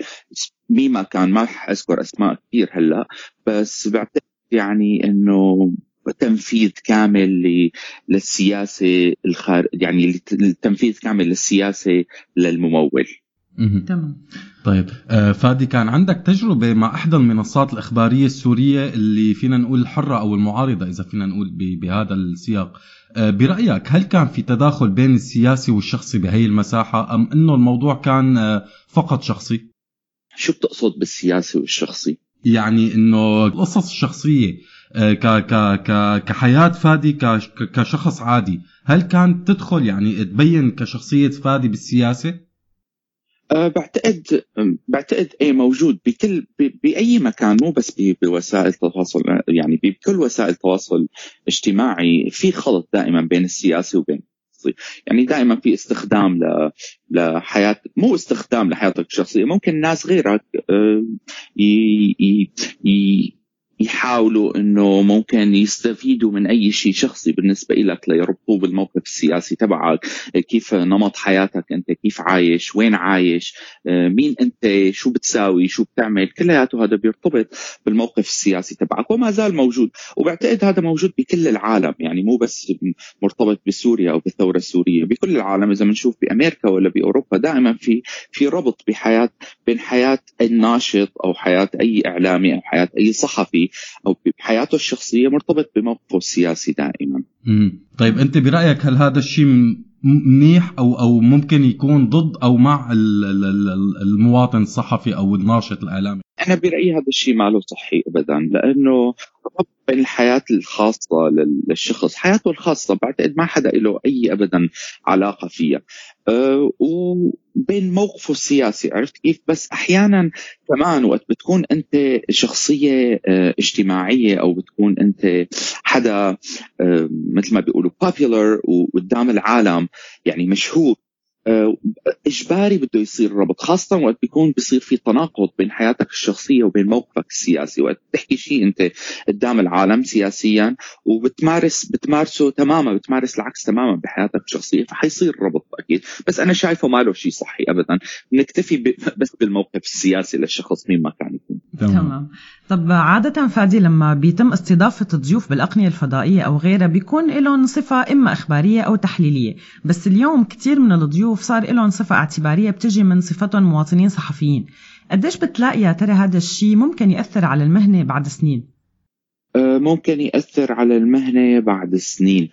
مين ما كان ما رح أذكر أسماء كثير هلأ بس بعتقد يعني أنه تنفيذ كامل ل- للسياسة الخار... يعني التنفيذ كامل للسياسة للممول. تمام طيب آه، فادي كان عندك تجربة مع إحدى المنصات الإخبارية السورية اللي فينا نقول الحرة أو المعارضة إذا فينا نقول ب- بهذا السياق آه، برأيك هل كان في تداخل بين السياسي والشخصي بهي المساحة أم أنه الموضوع كان آه، فقط شخصي؟ شو بتقصد بالسياسي والشخصي؟ يعني إنه القصص الشخصية ك ك ك كحياة فادي ك ك- كشخص عادي هل كانت تدخل يعني تبين كشخصية فادي بالسياسة بعتقد بعتقد إيه موجود بكل بأي مكان مو بس بوسائل التواصل يعني بكل وسائل التواصل الاجتماعي في خلط دائما بين السياسي وبين. يعني دائما في استخدام لحياة مو استخدام لحياتك الشخصية ممكن ناس غيرك أه، يحاولوا إنه ممكن يستفيدوا من أي شيء شخصي بالنسبة لك ليربطوه بالموقف السياسي تبعك. كيف نمط حياتك أنت؟ كيف عايش؟ وين عايش؟ مين أنت؟ شو بتساوي؟ شو بتعمل؟ كلياته هذا بيرتبط بالموقف السياسي تبعك وما زال موجود. وبعتقد هذا موجود بكل العالم يعني مو بس مرتبط بسوريا أو بالثورة السورية بكل العالم. إذا بنشوف بأمريكا ولا بأوروبا دائما في في ربط بحياة بين حياة الناشط أو حياة أي إعلامي أو حياة أي صحفي أو بحياته الشخصية مرتبط بموقفه السياسي دائما. مم. طيب أنت برأيك هل هذا الشيء منيح أو أو ممكن يكون ضد أو مع ال- ال- ال- المواطن الصحفي أو الناشط الإعلامي؟ أنا برأيي هذا الشيء ما له صحي ابدا لأنه بين الحياة الخاصة لل- للشخص حياته الخاصة بعتقد ما حدا له أي ابدا علاقة فيها. أه وبين موقفه السياسي عرفت كيف؟ بس أحيانا كمان وقت بتكون أنت شخصية أه اجتماعية أو بتكون أنت حدا أه مثل ما بيقولوا popular وقدام العالم يعني مشهور. آه، إجباري بده يصير ربط خاصة وقت بيكون بيصير في تناقض بين حياتك الشخصية وبين موقفك السياسي. وقت تحكي شيء أنت قدام العالم سياسيا وبتمارس بتمارسه تماما بتمارس العكس تماما بحياتك الشخصية فحيصير ربط أكيد. بس أنا شايفه ما له شيء صحي ابدا. نكتفي بس بالموقف السياسي للشخص مين ما كان يكون. تمام. طب عادة فادي لما بيتم استضافة ضيوف بالأقنية الفضائية أو غيرها بيكون لهم صفة إما إخبارية أو تحليلية. بس اليوم كتير من الضيوف صار لهم صفة اعتبارية بتجي من صفتهم مواطنين صحفيين قديش بتلاقي يا ترى هذا الشيء ممكن يأثر على المهنة بعد سنين؟ آه، ممكن يأثر على المهنة بعد سنين.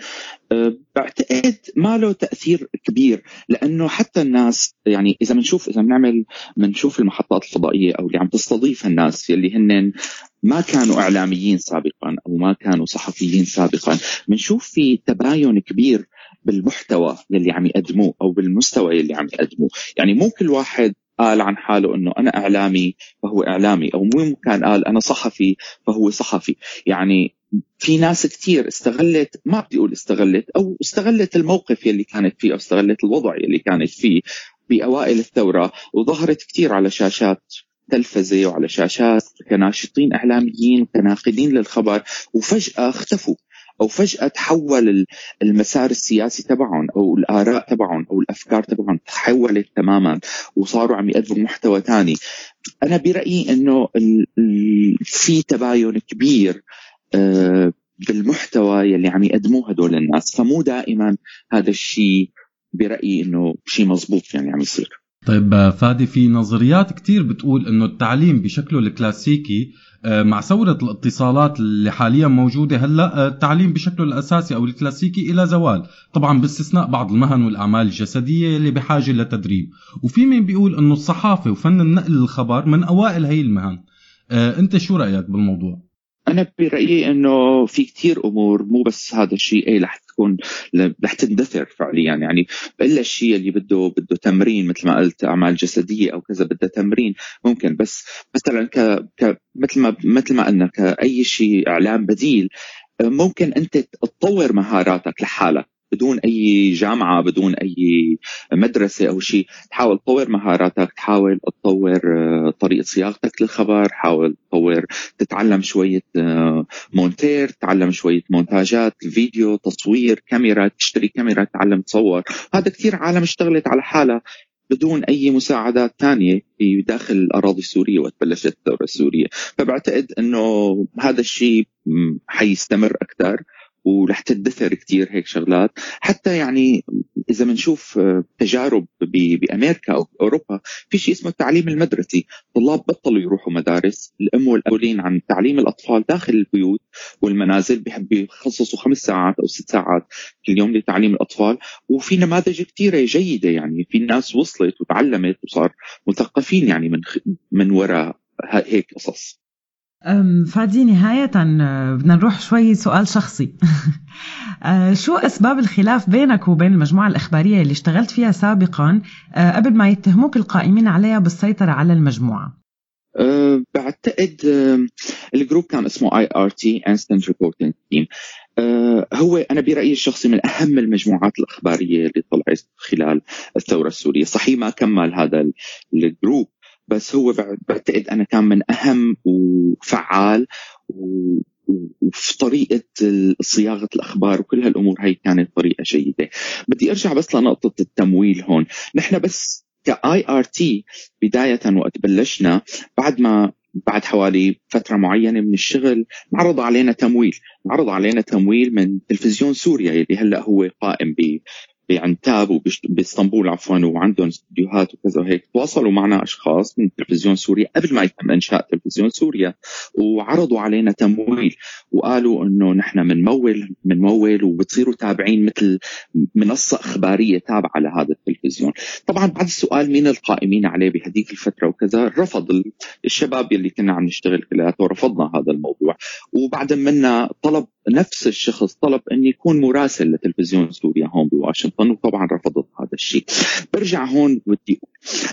آه، بعتقد ما له تأثير كبير لأنه حتى الناس يعني إذا بنشوف إذا بنعمل بنشوف المحطات الفضائية أو اللي عم تستضيف الناس اللي هن ما كانوا إعلاميين سابقا أو ما كانوا صحفيين سابقا بنشوف في تباين كبير بالمحتوى يلي عم يقدموه أو بالمستوى يلي عم يقدموه. يعني مو كل واحد قال عن حاله إنه أنا إعلامي فهو إعلامي. أو مو كان قال أنا صحفي فهو صحفي. يعني في ناس كتير استغلت ما بدي أقول استغلت أو استغلت الموقف يلي كانت فيه أو استغلت الوضع يلي كانت فيه بأوائل الثورة. وظهرت كتير على شاشات تلفزه وعلى شاشات كناشطين إعلاميين وكناقدين للخبر. وفجأة اختفوا. أو فجأة تحول ال- المسار السياسي تبعهم أو الآراء تبعهم أو الأفكار تبعهم تحولت تماما وصاروا عم يقدموا محتوى تاني. أنا برأيي إنه في تباين كبير آه، بالمحتوى يلي عم يقدموه هدول الناس. فمو دائما هذا الشيء برأيي إنه شيء مزبوط يعني عم يصير. طيب آه، فادي في نظريات كتير بتقول إنه التعليم بشكله الكلاسيكي مع ثورة الاتصالات اللي حاليا موجودة هلأ آه، التعليم بشكله الأساسي أو الكلاسيكي إلى زوال، طبعا باستثناء بعض المهن والأعمال الجسدية اللي بحاجة لتدريب، وفي مين بيقول إنه الصحافة وفن النقل الخبر من أوائل هي المهن. آه، أنت شو رأيك بالموضوع؟ أنا برأيي إنه في كتير أمور مو بس هذا الشيء اي رح تكون رح تندثر فعليا. يعني الا الشيء اللي بده بده تمرين مثل ما قلت أعمال جسدية أو كذا بدها تمرين. ممكن بس مثلا ك, ك مثل ما مثل ما قلنا كأي شيء إعلام بديل ممكن أنت تطور مهاراتك لحالك. بدون أي جامعة بدون أي مدرسة أو شيء تحاول تطور مهاراتك تحاول تطور آه، طريقة صياغتك للخبر حاول تطور تتعلم شوية آه، مونتير تتعلم شوية مونتاجات فيديو تصوير كاميرا تشتري كاميرا تتعلم تصور. هذا كثير عالم اشتغلت على حالها بدون أي مساعدات تانية في داخل الأراضي السورية وقت بلشت الثوره السورية. فبعتقد إنه هذا الشيء حيستمر أكثر ورح تدثر كتير هيك شغلات. حتى يعني إذا بنشوف آه، تجارب بأمريكا أو أوروبا في شيء اسمه التعليم المدرسي. طلاب بطلوا يروحوا مدارس الأم والابولين عن تعليم الأطفال داخل البيوت والمنازل بيحبوا يخصصوا خمس ساعات أو ست ساعات كل يوم لتعليم الأطفال. وفي نماذج كثيرة جيدة يعني في ناس وصلت وتعلمت وصار مثقفين يعني من من وراء هيك قصص. فادي نهاية أه، بدنا نروح شوي سؤال شخصي. أه، شو أسباب الخلاف بينك وبين المجموعة الإخبارية اللي اشتغلت فيها سابقا أه، قبل ما يتهموك القائمين عليها بالسيطرة على المجموعة؟ بعتقد ال group كان اسمه IRT Instant Reporting Team هو أنا برأيي الشخصي من أهم المجموعات الإخبارية اللي طلعت خلال الثورة السورية. صحيح ما كمل هذا ال- ال group. بس هو بع- بعتقد أنا كان من أهم وفعال و- وفي طريقة صياغة الأخبار وكل هالأمور هي كانت طريقة جيدة. بدي أرجع بس لنقطة التمويل هون. نحن بس ك IRT بداية وقت بلشنا بعد ما بعد حوالي فترة معينة من الشغل انعرض علينا تمويل. انعرض علينا تمويل من تلفزيون سوريا اللي هلأ هو قائم بعنتاب وباسطنبول عفوا وعندهم استديوهات وكذا وهيك. تواصلوا معنا أشخاص من تلفزيون سوريا قبل ما يتم إنشاء تلفزيون سوريا وعرضوا علينا تمويل وقالوا إنه نحن بنمول بنمول وبتصيروا تابعين مثل منصة إخبارية تابعة لهذا التلفزيون. طبعا بعد السؤال مين القائمين عليه بهذيك الفترة وكذا رفض الشباب يلي كنا عم نشتغل كلياته ورفضنا هذا الموضوع. وبعد منا طلب نفس الشخص طلب أن يكون مراسل لتلفزيون سوريا هون بواشنطن وطبعا رفضت هذا الشيء. برجع هون بدي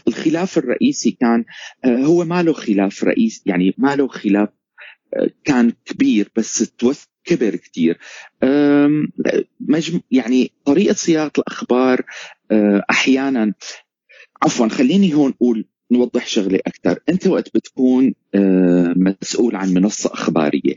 الخلاف الرئيسي كان آه، هو ما له خلاف رئيس يعني ما له خلاف آه، كان كبير بس توث كبر كثير يعني طريقة صياغة الأخبار آه، أحيانا عفوا خليني هون أقول نوضح شغله أكثر. أنت وقت بتكون آه، مسؤول عن منصة أخبارية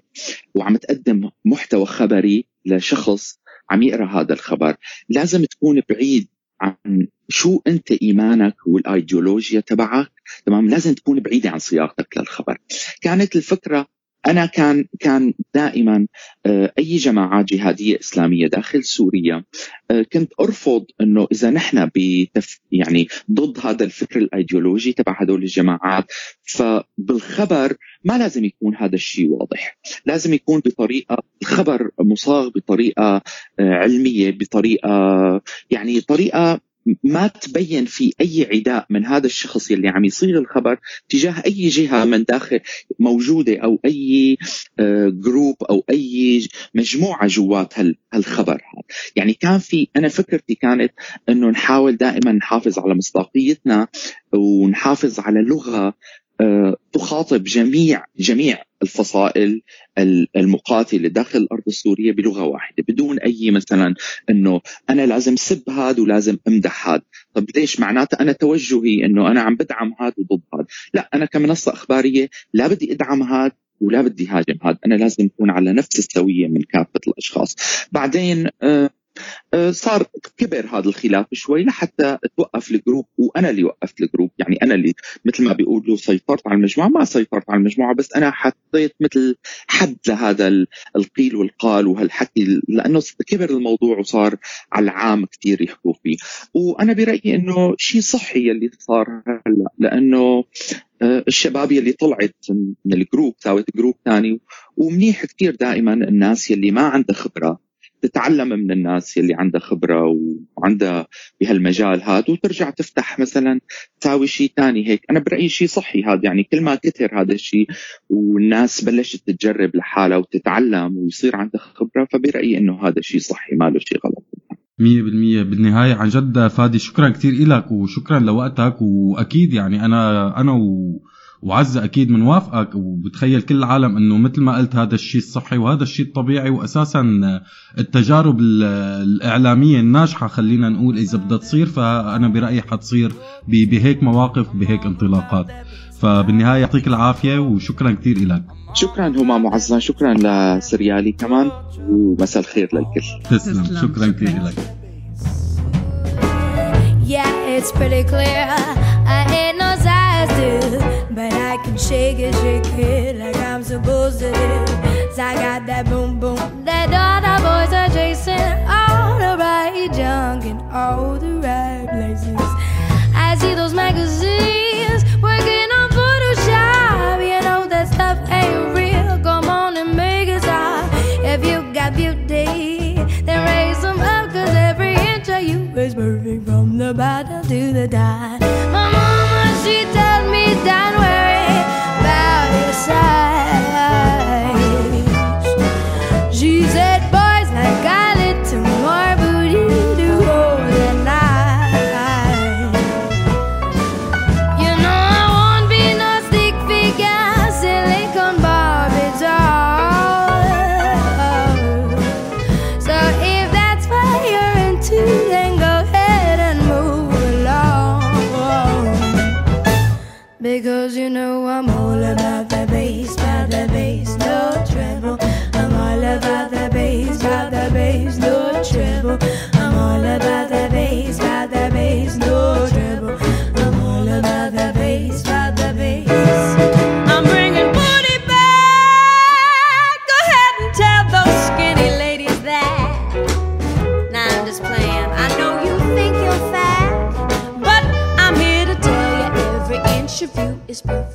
وعم تقدم محتوى خبري لشخص عم يقرأ هذا الخبر لازم تكون بعيد عن شو أنت إيمانك والآيديولوجيا تبعك تمام؟ لازم تكون بعيدة عن صياغتك للخبر. كانت الفكرة أنا كان كان دائما آه، أي جماعات جهادية إسلامية داخل سوريا آه، كنت أرفض إنه إذا نحن بتف يعني ضد هذا الفكر الأيديولوجي تبع هدول الجماعات فبالخبر ما لازم يكون هذا الشيء واضح. لازم يكون بطريقة الخبر مصاغ بطريقة آه، علمية بطريقة يعني طريقة ما تبين في أي عداء من هذا الشخص يلي عم يصيغ الخبر تجاه أي جهة من داخل موجودة أو أي جروب أو أي مجموعة جوات هالخبر يعني كان في أنا فكرتي كانت إنه نحاول دائما نحافظ على مصداقيتنا ونحافظ على لغة آه، تخاطب جميع جميع الفصائل المقاتلة داخل الأرض السوريه بلغة واحدة بدون أي مثلا إنه أنا لازم سب هذا ولازم أمدح هذا طب ليش؟ معناته أنا توجهي إنه أنا عم بدعم هذا وضد هذا لا أنا كمنصة إخبارية لا بدي أدعم هذا ولا بدي هاجم هذا أنا لازم أكون على نفس السوية من كافة الأشخاص. بعدين آه، صار كبر هذا الخلاف شوي لحتى توقف ال group وأنا اللي وقفت ال group. يعني أنا اللي مثل ما بيقولوا سيطرت على المجموعة. ما سيطرت على المجموعة بس أنا حطيت مثل حد لهذا القيل والقال وهالحكي لأنه كبر الموضوع وصار على العام كثير يحكوا فيه. وأنا برأيي إنه شيء صحي اللي صار هلأ لأنه آه، الشباب يلي طلعت من ال group ساوت group ثاني ومنيح كثير دائما الناس يلي ما عندها خبرة تتعلم من الناس يلي عندها خبرة وعندها بهالمجال هذا وترجع تفتح مثلا تساوي شيء ثاني هيك. أنا برأيي شيء صحي هذا يعني كل ما كثر هذا الشيء والناس بلشت تجرب لحالها وتتعلم ويصير عندها خبرة فبرأيي إنه هذا شيء صحي ما له شيء غلط. مية بالمية بالنهاية عن جد فادي شكرا كثير إلك وشكرا لوقتك وأكيد يعني أنا أنا و وعزة أكيد منوافقك وبتخيل كل العالم إنه مثل ما قلت هذا الشيء الصحي وهذا الشيء الطبيعي واساسا التجارب الإعلامية الناجحة خلينا نقول إذا بدها تصير فأنا برأيي حتصير بهيك مواقف بهيك انطلاقات. فبالنهاية يعطيك العافية وشكرا كثير لك شكرا همام معزة شكرا لسريالي كمان ومساء الخير للكل. تسلم, تسلم. شكرا كثير لك Yeah, it's pretty clear. I ain't no I can shake it, shake it like I'm supposed to do. I got that boom boom that all the boys are chasing. All the right junk in all the right places. I see those magazines working on Photoshop. You know that stuff ain't real. Come on and make it stop. If you got beauty, then raise them up. Cause every inch of you is perfect from the bottom to the top. My mama, she told me side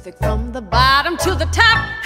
perfect from the bottom to the top.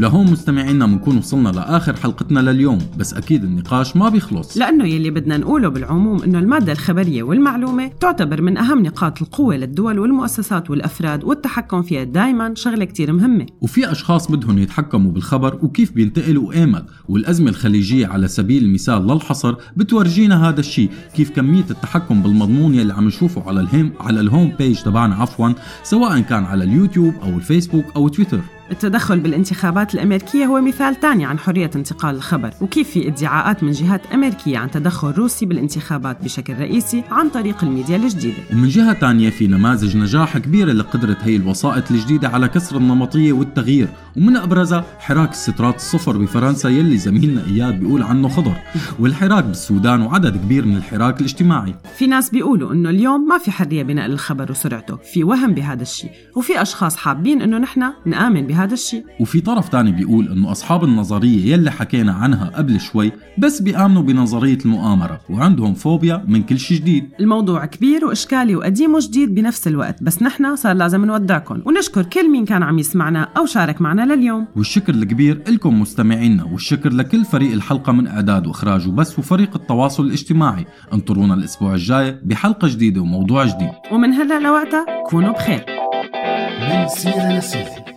ولهون مستمعينا بنكون وصلنا لآخر حلقتنا لليوم بس أكيد النقاش ما بيخلص. لأنه يلي بدنا نقوله بالعموم إنه المادة الخبرية والمعلومة تعتبر من أهم نقاط القوة للدول والمؤسسات والأفراد والتحكم فيها دايما شغلة كتير مهمة. وفي أشخاص بدهم يتحكموا بالخبر وكيف بينتقل وايمت والأزمة الخليجية على سبيل المثال للحصر بتورجينا هذا الشيء كيف كمية التحكم بالمضمون يلي عم نشوفه على الهيم على الهوم بيج تبعنا عفوا سواء كان على اليوتيوب أو الفيسبوك أو تويتر. التدخل بالانتخابات الأمريكية هو مثال تاني عن حرية انتقال الخبر وكيف في ادعاءات من جهات أمريكية عن تدخل روسي بالانتخابات بشكل رئيسي عن طريق الميديا الجديدة. ومن جهة تانية في نماذج نجاح كبيرة لقدرة هي الوسائط الجديدة على كسر النمطية والتغيير. ومن أبرزها حراك السترات الصفر بفرنسا يلي زميلنا إياد بيقول عنه خضر. والحراك بالسودان وعدد كبير من الحراك الاجتماعي. في ناس بيقولوا إنه اليوم ما في حرية بنقل الخبر وسرعته في وهم بهذا الشيء. وفي أشخاص حابين إنه نحن نآمن بهذا الشيء. وفي طرف تاني بيقول إنه أصحاب النظرية يلي حكينا عنها قبل شوي بس بيآمنوا بنظرية المؤامرة وعندهم فوبيا من كل شيء جديد. الموضوع كبير وإشكالي وقديم وجديد بنفس الوقت بس نحن صار لازم نودعكم ونشكر كل مين كان عم يسمعنا أو شارك معنا لليوم. والشكر الكبير لكم مستمعينا والشكر لكل فريق الحلقة من إعداد وإخراج وبس وفريق التواصل الاجتماعي. انطرونا الأسبوع الجاي بحلقة جديدة وموضوع جديد. ومن هلا لوقتها كونوا بخير. من سيرة لسيرة.